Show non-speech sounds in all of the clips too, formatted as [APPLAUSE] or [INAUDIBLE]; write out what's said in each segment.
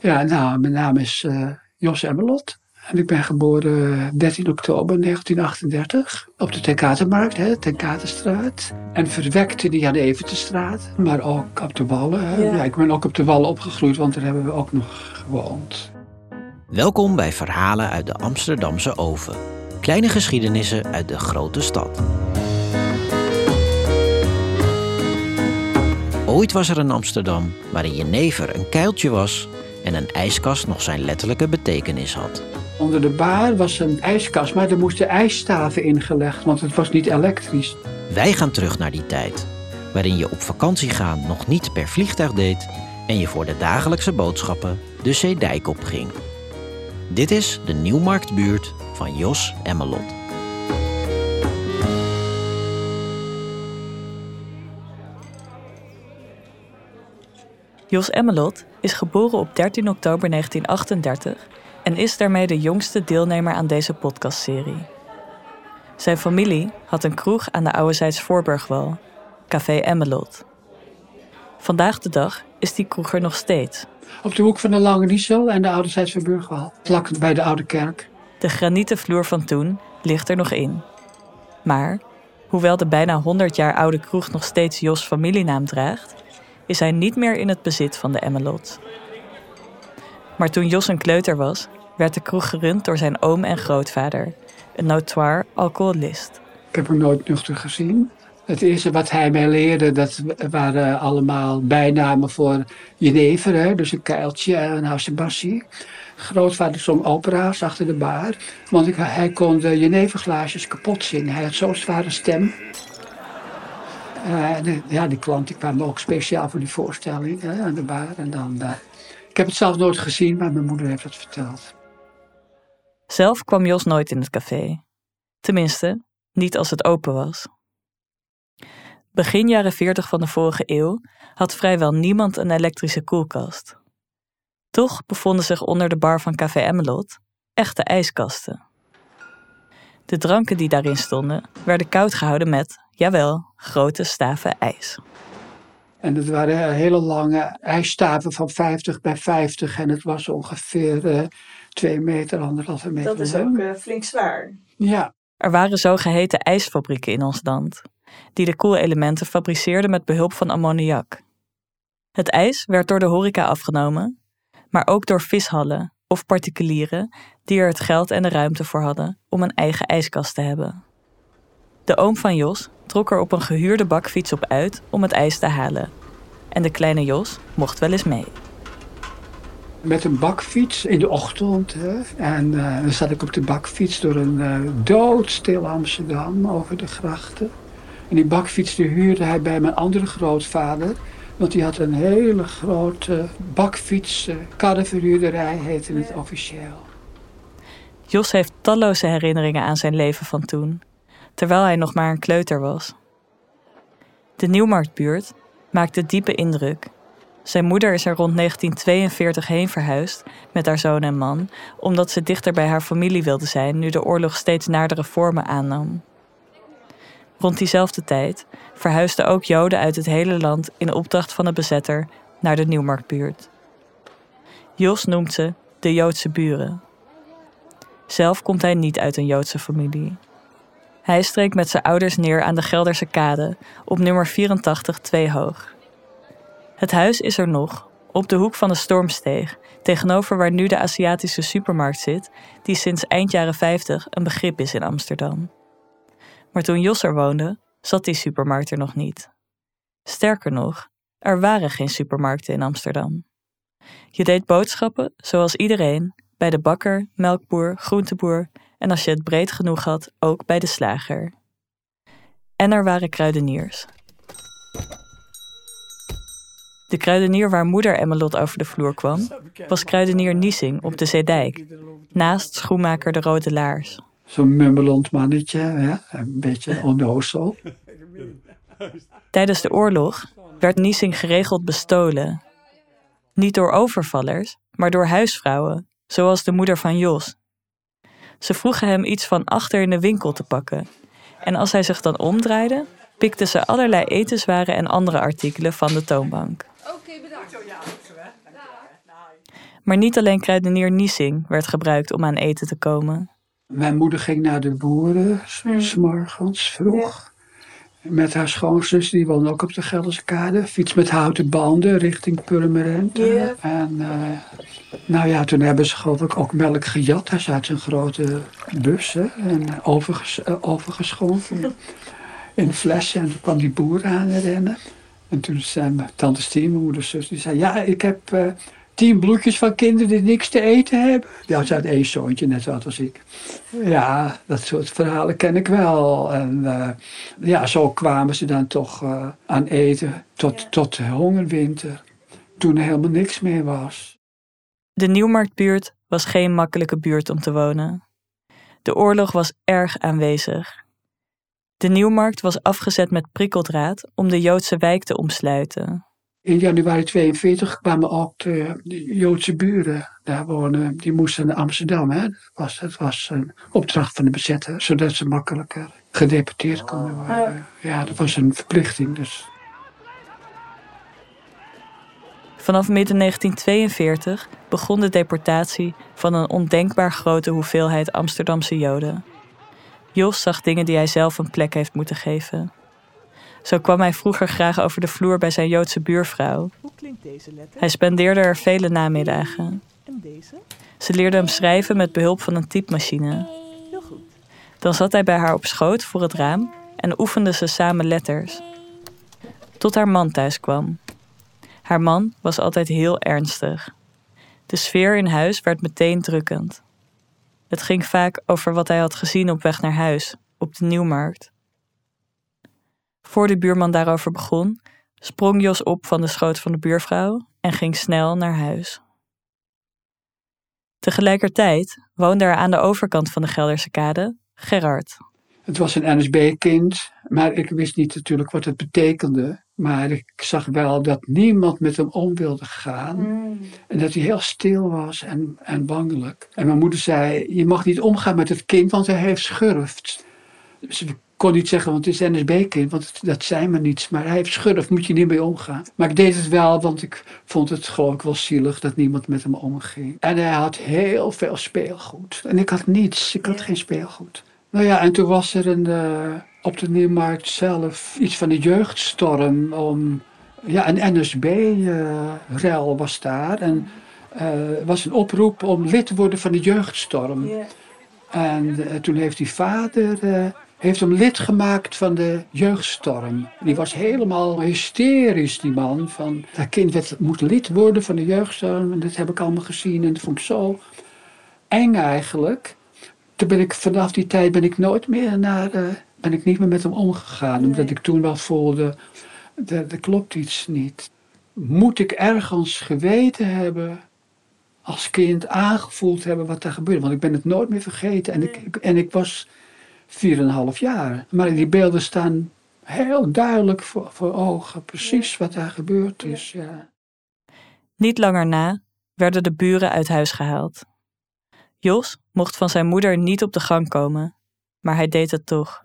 Ja, nou, mijn naam is uh, Jos Emmelot. En ik ben geboren 13 oktober 1938 op de Tenkatenmarkt, hè, Tenkatenstraat. En verwekte die aan de Eventestraat, maar ook op de Wallen. Ja. ik ben ook op de Wallen opgegroeid, want daar hebben we ook nog gewoond. Welkom bij Verhalen uit de Amsterdamse Oven. Kleine geschiedenissen uit de grote stad. Ooit was er in Amsterdam waarin jenever een kuiltje was en een ijskast nog zijn letterlijke betekenis had. Onder de baar was een ijskast, maar er moesten ijsstaven ingelegd, want het was niet elektrisch. Wij gaan terug naar die tijd, waarin je op vakantie gaan nog niet per vliegtuig deed en je voor de dagelijkse boodschappen de zeedijk opging. Dit is de Nieuwmarktbuurt van Jos Emmelot. Jos Emmelot is geboren op 13 oktober 1938 en is daarmee de jongste deelnemer aan deze podcastserie. Zijn familie had een kroeg aan de Oude Voorburgwal, Café Emmelot. Vandaag de dag is die kroeg er nog steeds. Op de hoek van de Lange Niesel en de Oude Zijdsvoorburgwal, vlak bij de Oude Kerk. De granieten vloer van toen ligt er nog in. Maar, hoewel de bijna 100 jaar oude kroeg nog steeds Jos familienaam draagt, is hij niet meer in het bezit van de Emmelot. Maar toen Jos een kleuter was, werd de kroeg gerund door zijn oom en grootvader, een notoire alcoholist. Ik heb hem nooit nuchter gezien. Het eerste wat hij mij leerde, dat waren allemaal bijnamen voor jenever. Dus een keiltje en een hasebassie. Grootvader zong opera's achter de bar. Want hij kon de jeneverglaasjes kapot zingen. Hij had zo'n zware stem. Uh, ja, die klanten kwamen ook speciaal voor die voorstelling hè, aan de bar. En dan, uh, ik heb het zelf nooit gezien, maar mijn moeder heeft het verteld. Zelf kwam Jos nooit in het café. Tenminste, niet als het open was. Begin jaren 40 van de vorige eeuw had vrijwel niemand een elektrische koelkast. Toch bevonden zich onder de bar van Café Emmelot echte ijskasten. De dranken die daarin stonden werden koud gehouden met, jawel, grote staven ijs. En het waren hele lange ijsstaven van 50 bij 50 en het was ongeveer uh, twee meter, anderhalve meter. Dat is ook uh, flink zwaar. Ja. Er waren zogeheten ijsfabrieken in ons land, die de koelelementen fabriceerden met behulp van ammoniak. Het ijs werd door de horeca afgenomen, maar ook door vishallen of particulieren die er het geld en de ruimte voor hadden om een eigen ijskast te hebben. De oom van Jos trok er op een gehuurde bakfiets op uit om het ijs te halen. En de kleine Jos mocht wel eens mee. Met een bakfiets in de ochtend. Hè, en uh, dan zat ik op de bakfiets door een uh, doodstil Amsterdam over de grachten. En die bakfiets die huurde hij bij mijn andere grootvader. Want die had een hele grote bakfiets, uh, karreverhuurderij heette het officieel. Jos heeft talloze herinneringen aan zijn leven van toen terwijl hij nog maar een kleuter was. De Nieuwmarktbuurt maakte diepe indruk. Zijn moeder is er rond 1942 heen verhuisd met haar zoon en man, omdat ze dichter bij haar familie wilde zijn nu de oorlog steeds nadere vormen aannam. Rond diezelfde tijd verhuisden ook Joden uit het hele land in opdracht van de bezetter naar de Nieuwmarktbuurt. Jos noemt ze de Joodse buren. Zelf komt hij niet uit een Joodse familie. Hij streek met zijn ouders neer aan de Gelderse Kade, op nummer 84 2 hoog. Het huis is er nog, op de hoek van de Stormsteeg, tegenover waar nu de Aziatische supermarkt zit, die sinds eind jaren 50 een begrip is in Amsterdam. Maar toen Jos er woonde, zat die supermarkt er nog niet. Sterker nog, er waren geen supermarkten in Amsterdam. Je deed boodschappen, zoals iedereen, bij de bakker, melkboer, groenteboer en als je het breed genoeg had, ook bij de slager. En er waren kruideniers. De kruidenier waar moeder Emmelot over de vloer kwam, was kruidenier Niesing op de Zeedijk, naast schoenmaker de Rode Laars. Zo'n mummelend mannetje, hè? een beetje onnozel. Tijdens de oorlog werd Niesing geregeld bestolen. Niet door overvallers, maar door huisvrouwen, zoals de moeder van Jos, ze vroegen hem iets van achter in de winkel te pakken. En als hij zich dan omdraaide, pikten ze allerlei etenswaren en andere artikelen van de toonbank. Oké, bedankt. Maar niet alleen kruidenier Niesing werd gebruikt om aan eten te komen. Mijn moeder ging naar de boeren, Hmm. s morgens vroeg. Met haar schoonzus, die woonde ook op de Gelderse Kade. Fiets met houten banden richting Purmerend. En eh, nou ja, toen hebben ze geloof ik ook melk gejat. Hij zat een grote bus hè, en overges eh, overgeschonken [LAUGHS] in flessen. En toen kwam die boer aan rennen. En toen zei mijn tante Stien, mijn moeders zus, die zei... Ja, ik heb eh, tien bloedjes van kinderen die niks te eten hebben. Had uit één zoontje, net zoals als ik. Ja, dat soort verhalen ken ik wel. En eh, ja, zo kwamen ze dan toch eh, aan eten tot, tot de hongerwinter. Toen er helemaal niks meer was. De Nieuwmarktbuurt was geen makkelijke buurt om te wonen. De oorlog was erg aanwezig. De Nieuwmarkt was afgezet met prikkeldraad om de Joodse wijk te omsluiten. In januari 42 kwamen ook de, de Joodse buren daar wonen. Die moesten naar Amsterdam. Hè. Dat, was, dat was een opdracht van de bezetter, zodat ze makkelijker gedeporteerd konden worden. Ja, dat was een verplichting. Dus Vanaf midden 1942 begon de deportatie van een ondenkbaar grote hoeveelheid Amsterdamse Joden. Jos zag dingen die hij zelf een plek heeft moeten geven. Zo kwam hij vroeger graag over de vloer bij zijn Joodse buurvrouw. Hoe klinkt deze letter? Hij spendeerde er vele namiddagen. En deze? Ze leerde hem schrijven met behulp van een typemachine. Heel goed. Dan zat hij bij haar op schoot voor het raam en oefenden ze samen letters. Tot haar man thuis kwam. Haar man was altijd heel ernstig. De sfeer in huis werd meteen drukkend. Het ging vaak over wat hij had gezien op weg naar huis, op de Nieuwmarkt. Voor de buurman daarover begon, sprong Jos op van de schoot van de buurvrouw en ging snel naar huis. Tegelijkertijd woonde er aan de overkant van de Gelderse Kade Gerard. het was een NSB-kind, maar ik wist niet natuurlijk wat het betekende. Maar ik zag wel dat niemand met hem om wilde gaan. En dat hij heel stil was en, en bangelijk. En mijn moeder zei, je mag niet omgaan met het kind, want hij heeft schurft. Dus kon niet zeggen, want het is een NSB-kind, want dat zei me niets. Maar hij heeft schurft, moet je niet mee omgaan. Maar ik deed het wel, want ik vond het gewoon wel zielig dat niemand met hem omging. En hij had heel veel speelgoed. En ik had niets, ik had geen speelgoed. Nou ja, en toen was er een, eh, op de Nieuwmarkt zelf iets van de jeugdstorm om... Ja, een NSB-rel was daar. En eh, er was een oproep om lid te worden van de jeugdstorm. En eh, toen heeft die vader eh, heeft hem lid gemaakt van de jeugdstorm. Die was helemaal hysterisch, die man. Van, dat kind werd, moet lid worden van de jeugdstorm. En dat heb ik allemaal gezien. En dat vond ik zo eng eigenlijk. Toen ben ik, vanaf die tijd ben ik nooit meer naar... eh, ben ik niet meer met hem omgegaan. Omdat ik toen wel voelde, er, klopt iets niet. Moet ik ergens geweten hebben als kind aangevoeld hebben wat er gebeurde. Want ik ben het nooit meer vergeten. En ik- en ik was 4,5 jaar. Maar die beelden staan heel duidelijk voor, voor ogen. Precies wat daar gebeurd is. Ja. Niet langer na werden de buren uit huis gehaald. Jos mocht van zijn moeder niet op de gang komen, maar hij deed het toch.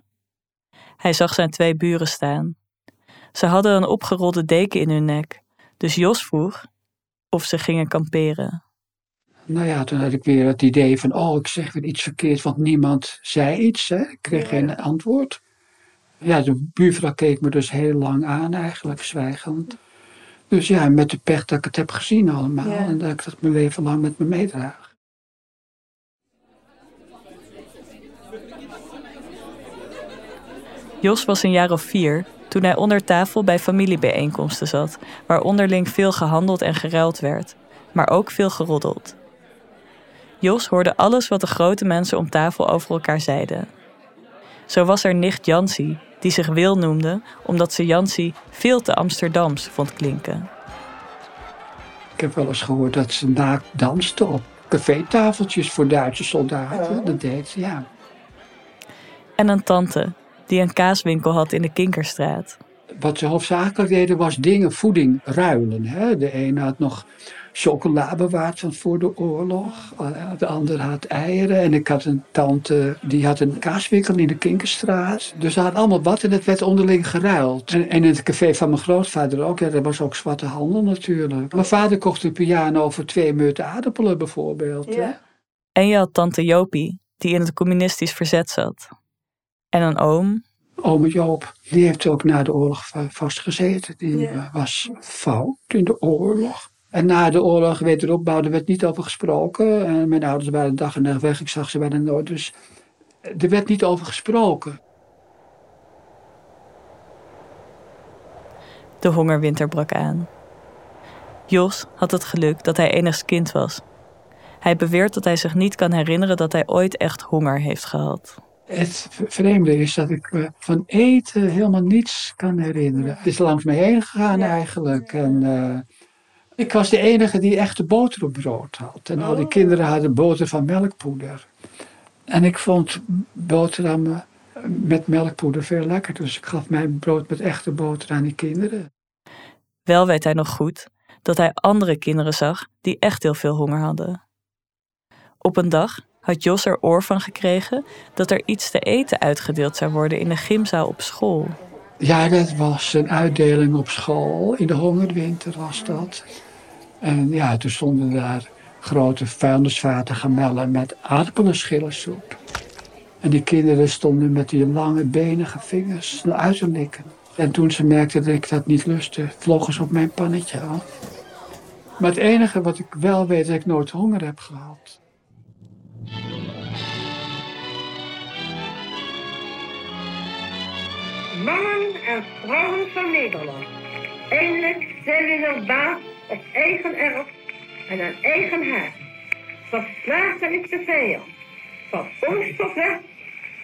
Hij zag zijn twee buren staan. Ze hadden een opgerolde deken in hun nek, dus Jos vroeg of ze gingen kamperen. Nou ja, toen had ik weer het idee van, oh, ik zeg weer iets verkeerd, want niemand zei iets. Hè? Ik kreeg geen antwoord. Ja, de buurvrouw keek me dus heel lang aan eigenlijk, zwijgend. Dus ja, met de pech dat ik het heb gezien allemaal. Ja. En dat ik dat mijn leven lang met me meedraag. Jos was een jaar of vier toen hij onder tafel bij familiebijeenkomsten zat, waar onderling veel gehandeld en geruild werd, maar ook veel geroddeld. Jos hoorde alles wat de grote mensen om tafel over elkaar zeiden. Zo was er nicht Jansie, die zich Wil noemde, omdat ze Jansie veel te Amsterdams vond klinken. Ik heb wel eens gehoord dat ze naakt danste op cafétafeltjes voor Duitse soldaten. Dat deed ze, ja. En een tante, die een kaaswinkel had in de Kinkerstraat. Wat ze hoofdzakelijk deden was dingen, voeding ruilen. Hè. De een had nog chocola bewaard van voor de oorlog. Eh, de ander had eieren. En ik had een tante, die had een kaaswinkel in de Kinkerstraat. Dus ze hadden allemaal wat en het werd onderling geruild. En, in het café van mijn grootvader ook. Ja, dat was ook zwarte handel natuurlijk. Mijn vader kocht een piano voor twee meuten aardappelen bijvoorbeeld. Hè. En je had tante Jopie, die in het communistisch verzet zat. En een oom. Ome Joop, die heeft ook na de oorlog vastgezeten. Die eh, was fout in de oorlog. En na de oorlog wederopbouw, er werd niet over gesproken. En mijn ouders waren dag en nacht weg, ik zag ze bijna nooit. Dus er werd niet over gesproken. De hongerwinter brak aan. Jos had het geluk dat hij enigst kind was. Hij beweert dat hij zich niet kan herinneren dat hij ooit echt honger heeft gehad. Het vreemde is dat ik me van eten helemaal niets kan herinneren. Het is langs me heen gegaan eigenlijk. En, uh, ik was de enige die echte boter op brood had. En al die oh. kinderen hadden boter van melkpoeder. En ik vond boterhammen met melkpoeder veel lekker. Dus ik gaf mijn brood met echte boter aan die kinderen. Wel weet hij nog goed dat hij andere kinderen zag die echt heel veel honger hadden. Op een dag had Jos er oor van gekregen dat er iets te eten uitgedeeld zou worden in de gymzaal op school. Ja, dat was een uitdeling op school. In de hongerwinter was dat. En ja, toen stonden daar grote vuilnisvaten gemellen met aardappelen-schillensoep. En die kinderen stonden met die lange benige vingers uit te likken. En toen ze merkten dat ik dat niet lustte, vlogen ze op mijn pannetje af. Maar het enige wat ik wel weet, dat ik nooit honger heb gehad. Mannen en vrouwen van Nederland. Eindelijk zijn we weer baas op eigen erf en een eigen huis. Verslagen is de vijand. Van oost tot west,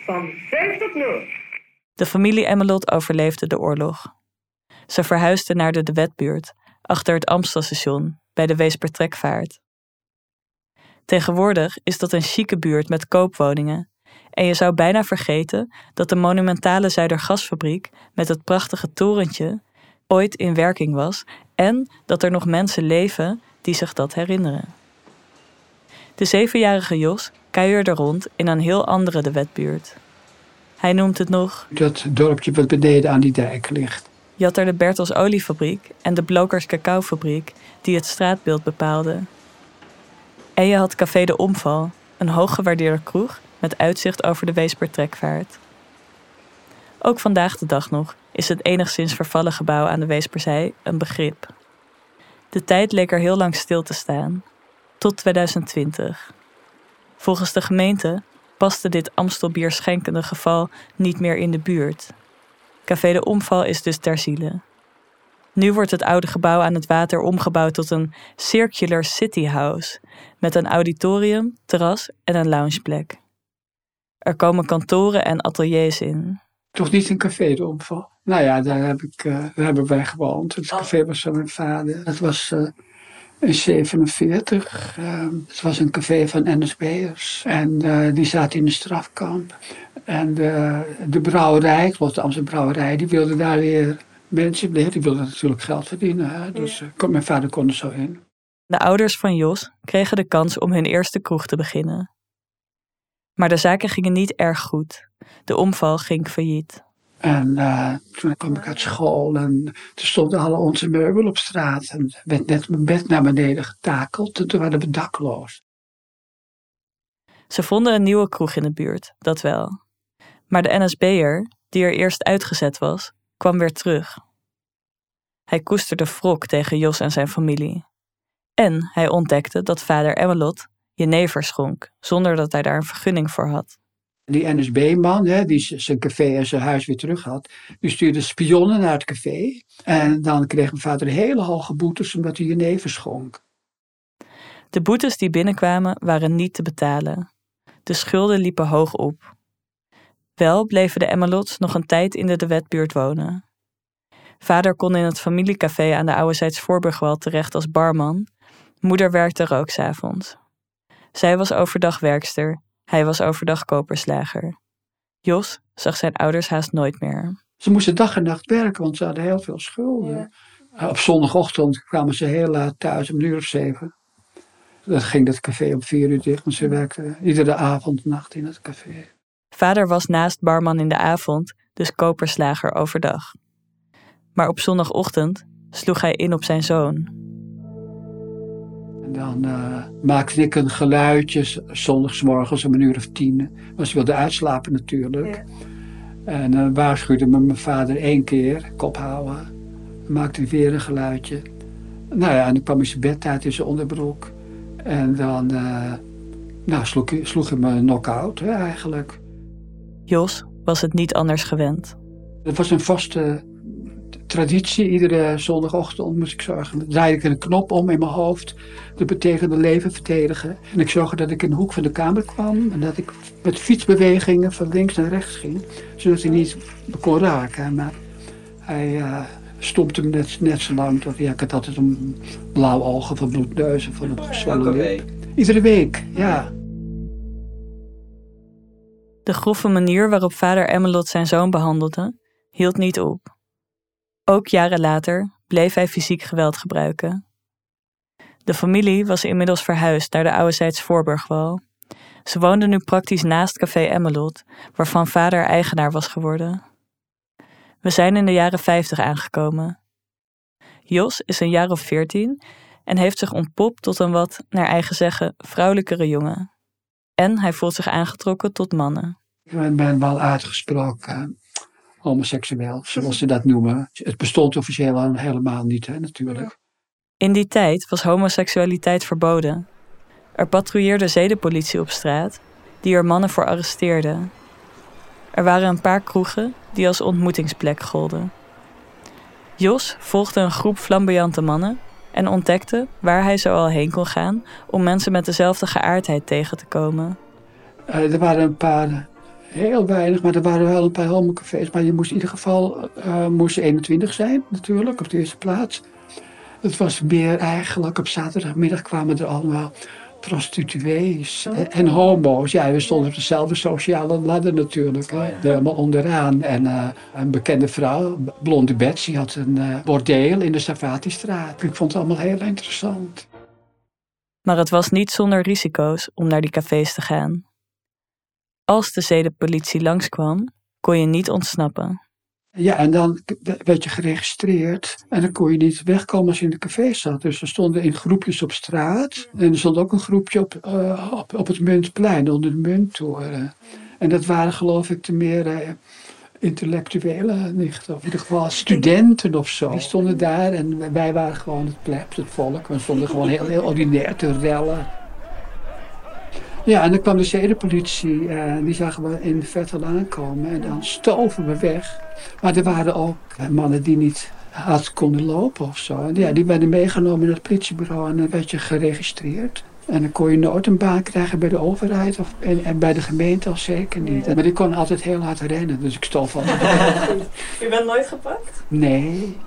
van zuid tot noord. De familie Emmelot overleefde de oorlog. Ze verhuisden naar de De Wetbuurt, achter het Amstelstation, bij de Weespertrekvaart. Tegenwoordig is dat een chique buurt met koopwoningen. En je zou bijna vergeten dat de monumentale Zuidergasfabriek met het prachtige torentje ooit in werking was en dat er nog mensen leven die zich dat herinneren. De zevenjarige Jos kuierde rond in een heel andere de wetbuurt. Hij noemt het nog... Dat dorpje wat beneden aan die dijk ligt. Je had er de Bertels oliefabriek en de Blokers cacaofabriek die het straatbeeld bepaalden. En had Café de Omval, een hooggewaardeerde kroeg met uitzicht over de Weespertrekvaart. Ook vandaag de dag nog is het enigszins vervallen gebouw aan de Weesperzij een begrip. De tijd leek er heel lang stil te staan, tot 2020. Volgens de gemeente paste dit Amstelbier schenkende geval niet meer in de buurt. Café de Omval is dus ter ziele. Nu wordt het oude gebouw aan het water omgebouwd tot een circular city house met een auditorium, terras en een loungeplek. Er komen kantoren en ateliers in. Toch niet een café de omval. Nou ja, daar, heb ik, uh, daar hebben wij gewoond. Het café was van mijn vader. Het was uh, in 47. Uh, het was een café van NSB'ers. En eh, die zaten in een strafkamp. En de brouwerij, ik de Amsterdam Brouwerij, die wilde daar weer mensen Die wilden natuurlijk geld verdienen. Hè? Dus ja. mijn vader kon er zo in. De ouders van Jos kregen de kans om hun eerste kroeg te beginnen. Maar de zaken gingen niet erg goed. De omval ging failliet. En uh, toen kwam ik uit school en toen stonden alle onze meubelen op straat. En werd net mijn bed naar beneden getakeld en toen waren we dakloos. Ze vonden een nieuwe kroeg in de buurt, dat wel. Maar de NSB'er, die er eerst uitgezet was, kwam weer terug. Hij koesterde wrok tegen Jos en zijn familie. En hij ontdekte dat vader Emmelot jenever schonk, zonder dat hij daar een vergunning voor had. Die NSB-man, die zijn café en zijn huis weer terug had, die stuurde spionnen naar het café. En dan kreeg mijn vader hele hoge boetes omdat hij jenever schonk. De boetes die binnenkwamen waren niet te betalen. De schulden liepen hoog op. Wel bleven de Emmelots nog een tijd in de De Wetbuurt wonen. Vader kon in het familiecafé aan de Oude Voorburgwal terecht als barman. Moeder werkte er ook s'avonds. Zij was overdag werkster, hij was overdag koperslager. Jos zag zijn ouders haast nooit meer. Ze moesten dag en nacht werken, want ze hadden heel veel schulden. Uh, Op zondagochtend kwamen ze heel laat thuis, om een uur of zeven. Dan ging dat café om vier uur dicht, want ze werkten iedere avond, nacht in het café. Vader was naast barman in de avond, dus koperslager overdag. Maar op zondagochtend sloeg hij in op zijn zoon. En dan uh, maakte ik een geluidje, zondagsmorgens om een uur of tien. Want ze wilde uitslapen natuurlijk. Ja. En dan uh, waarschuwde me mijn vader één keer, kop houden. Dan maakte hij weer een geluidje. Nou ja, en dan kwam hij zijn bed uit in zijn onderbroek. En dan uh, nou, sloeg, sloeg hij me knock-out eigenlijk. Jos was het niet anders gewend. Het was een vaste traditie. Iedere zondagochtend moest ik zorgen. Dan draaide ik een knop om in mijn hoofd. Dat betekende leven verdedigen. En ik zorgde dat ik in de hoek van de kamer kwam. En dat ik met fietsbewegingen van links naar rechts ging. Zodat hij niet me kon raken. Maar hij uh, stompte me net, net zo lang. Tot, ja, ik had altijd een blauw ogen van bloedneuzen. Van een gezwollen lip. Iedere week, ja. De grove manier waarop vader Emmelot zijn zoon behandelde, hield niet op. Ook jaren later bleef hij fysiek geweld gebruiken. De familie was inmiddels verhuisd naar de Oude Voorburgwal. Ze woonden nu praktisch naast Café Emmelot, waarvan vader eigenaar was geworden. We zijn in de jaren 50 aangekomen. Jos is een jaar of veertien en heeft zich ontpopt tot een wat, naar eigen zeggen, vrouwelijkere jongen. En hij voelt zich aangetrokken tot mannen. Ik ben wel uitgesproken homoseksueel, zoals ze dat noemen. Het bestond officieel helemaal niet, hè, natuurlijk. In die tijd was homoseksualiteit verboden. Er patrouilleerde zedenpolitie op straat, die er mannen voor arresteerde. Er waren een paar kroegen die als ontmoetingsplek golden. Jos volgde een groep flamboyante mannen en ontdekte waar hij zo al heen kon gaan om mensen met dezelfde geaardheid tegen te komen. Uh, er waren een paar, heel weinig, maar er waren wel een paar homocafés. Maar je moest in ieder geval uh, moest 21 zijn, natuurlijk, op de eerste plaats. Het was meer eigenlijk, op zaterdagmiddag kwamen er allemaal prostituees en, en homo's. Ja, we stonden op dezelfde sociale ladder natuurlijk. Oh, ja. Helemaal onderaan. En uh, een bekende vrouw, Blonde Betsy, had een uh, bordeel in de Savatistraat. Ik vond het allemaal heel interessant. Maar het was niet zonder risico's om naar die cafés te gaan. Als de zedenpolitie langskwam, kon je niet ontsnappen. Ja, en dan werd je geregistreerd. En dan kon je niet wegkomen als je in de café zat. Dus er stonden in groepjes op straat. En er stond ook een groepje op, uh, op, het Muntplein, onder de Munttoren. En dat waren geloof ik de meer uh, intellectuele, niet, of in ieder geval studenten of zo. Die stonden daar en wij waren gewoon het plebs, het volk. We stonden gewoon heel, heel ordinair te rellen. Ja, en dan kwam de zedenpolitie en uh, die zagen we in de verte aankomen. En dan stoven we weg. Maar er waren ook mannen die niet hard konden lopen of zo. En ja, die werden meegenomen naar het politiebureau en dan werd je geregistreerd. En dan kon je nooit een baan krijgen bij de overheid of, en, en bij de gemeente al zeker niet. Maar ik kon altijd heel hard rennen, dus ik stond van. [LAUGHS] Je bent nooit gepakt? Nee.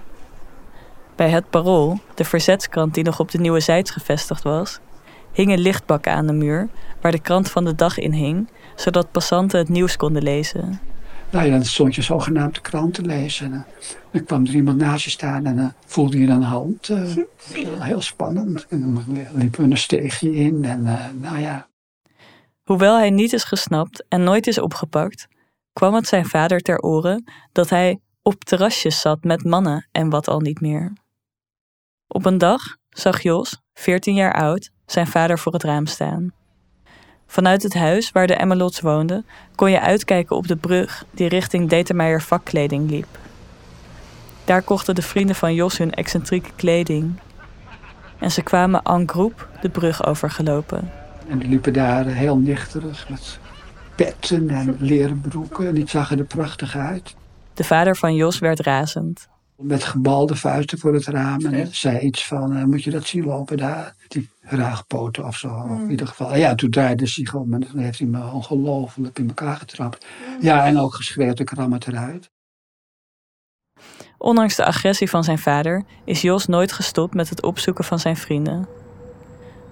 Bij het Parool, de verzetskrant die nog op de Nieuwe Zijds gevestigd was, hingen lichtbakken aan de muur waar de krant van de dag in hing, zodat passanten het nieuws konden lezen. Nou ja, dan stond je zogenaamd de krant te lezen. En dan kwam er iemand naast je staan en dan voelde je een hand. Uh, heel spannend. En dan liepen we een steegje in en uh, nou ja. Hoewel hij niet is gesnapt en nooit is opgepakt, kwam het zijn vader ter oren dat hij op terrasjes zat met mannen en wat al niet meer. Op een dag zag Jos, 14 jaar oud, zijn vader voor het raam staan. Vanuit het huis waar de Emmelots woonden, kon je uitkijken op de brug die richting Determeijer vakkleding liep. Daar kochten de vrienden van Jos hun excentrieke kleding. En ze kwamen en groep de brug overgelopen. En die liepen daar heel nichterig met petten en leren broeken. En die zagen er prachtig uit. De vader van Jos werd razend. Met gebalde vuisten voor het raam. En zei iets van, uh, moet je dat zien lopen daar? Die raagpoten of zo. Mm. In ieder geval. Ja, toen draaide zich om en dan heeft hij me ongelooflijk in elkaar getrapt. Mm. Ja, en ook geschreeuwd, ik ram het eruit. Ondanks de agressie van zijn vader is Jos nooit gestopt met het opzoeken van zijn vrienden.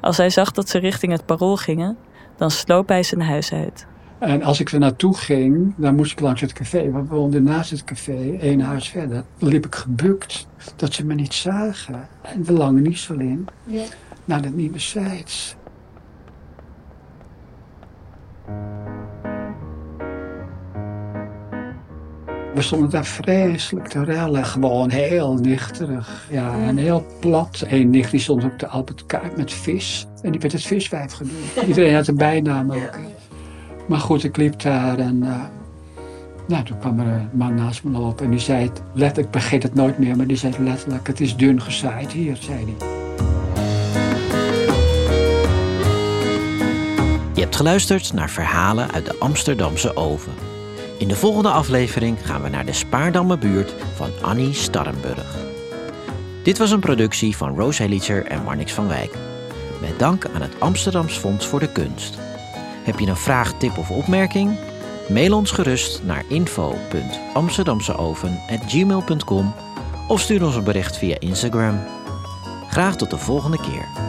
Als hij zag dat ze richting het parool gingen, dan sloop hij zijn huis uit. En als ik er naartoe ging, dan moest ik langs het café. We woonden naast het café, één huis verder. Dan liep ik gebukt, dat ze me niet zagen. En we langen niet zo in Ja. naar de nieuwe sites. We stonden daar vreselijk te rellen. Gewoon heel nichterig. Ja, en heel plat. Eén nicht die stond op de Albert Kuip met vis. En die werd het viswijf genoemd. Iedereen had een bijnaam ook. Maar goed, ik liep daar en... eh, nou, toen kwam er een man naast me lopen en die zei... het Letterlijk, ik vergeet het nooit meer, maar die zei letterlijk... Het is dun gezaaid hier, zei hij. Je hebt geluisterd naar verhalen uit de Amsterdamse Oven. In de volgende aflevering gaan we naar de Spaardamme buurt van Annie Starrenburg. Dit was een productie van Roos Helitzer en Marnix van Wijk. Met dank aan het Amsterdams Fonds voor de Kunst. Heb je een vraag, tip of opmerking? Mail ons gerust naar info.amsterdamseoven.gmail.com of stuur ons een bericht via Instagram. Graag tot de volgende keer.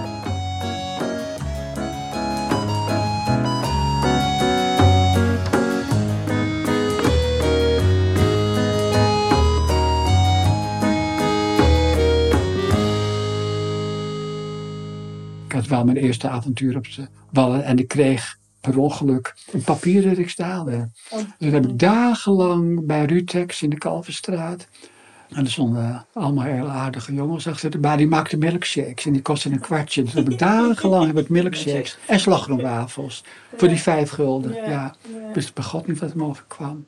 Wel mijn eerste avontuur op de wallen en ik kreeg per ongeluk een papier dat ik staalde. Oh. Dus dat heb ik dagenlang bij Rutex in de Kalverstraat. En er stonden allemaal heel aardige jongens achter de bar. Die maakten milkshakes en die kostten een kwartje. Dus heb ik dagenlang heb ik milkshakes en slagroomwafels. Voor die vijf gulden. Ja, ja. Ik God niet wat me overkwam.